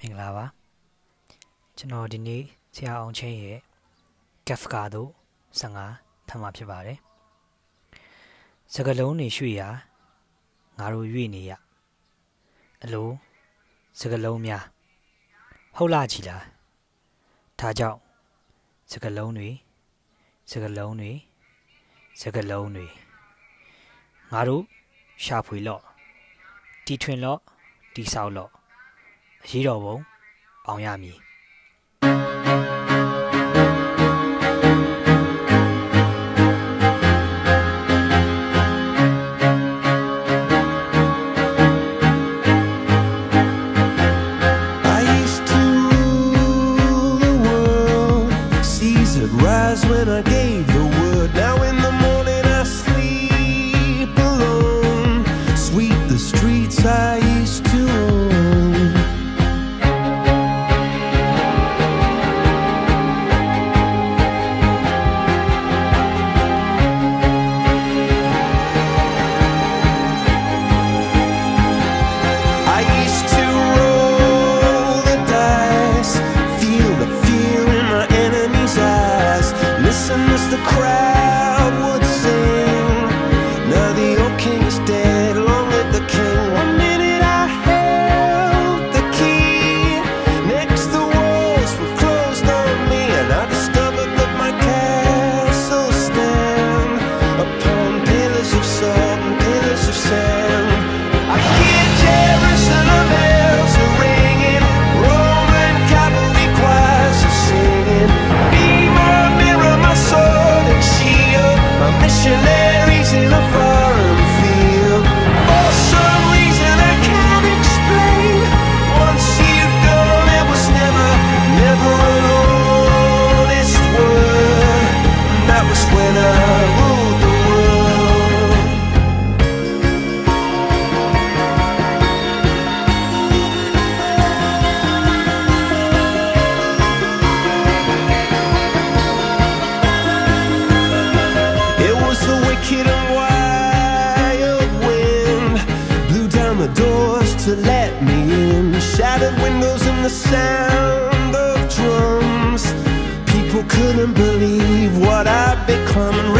မင်္ဂလာပါကျွန်တော်ဒီနေ့ဆရာအောင်ချင်းရဲ့ကက်ဖကာတို့55ထပ်မှာဖြစ်ပါတယ်စကလုံးနေရွှေ့ရာငါတို့ရွေ့နေရအလိုစကလုံးများဟုတ်လားကြည်လားဒါကြောင့်စကလုံးတွေစကလုံးတွေစကလုံးတွေငါတို့ရှာဖွေလော့တီထွင်လော့တီဆောက်လော့ အရေးတော်ပုံအောင်ရမည် Rise when I gave the in a fight. tinted windows and the sound of drums. People couldn't believe what I'd become.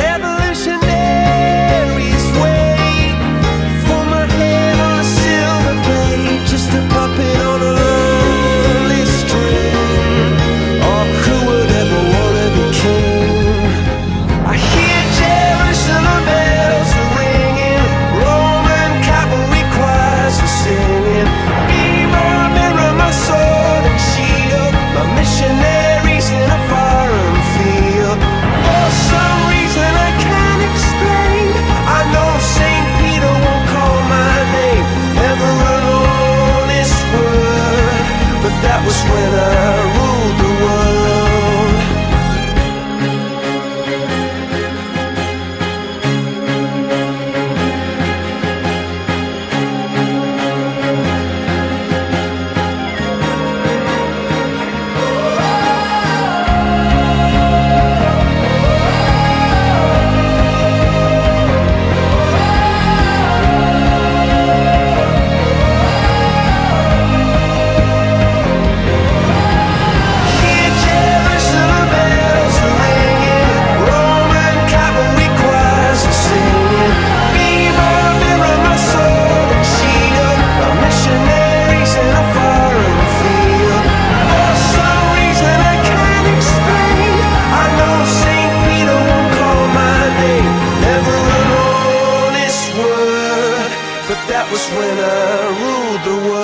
when I ruled the world.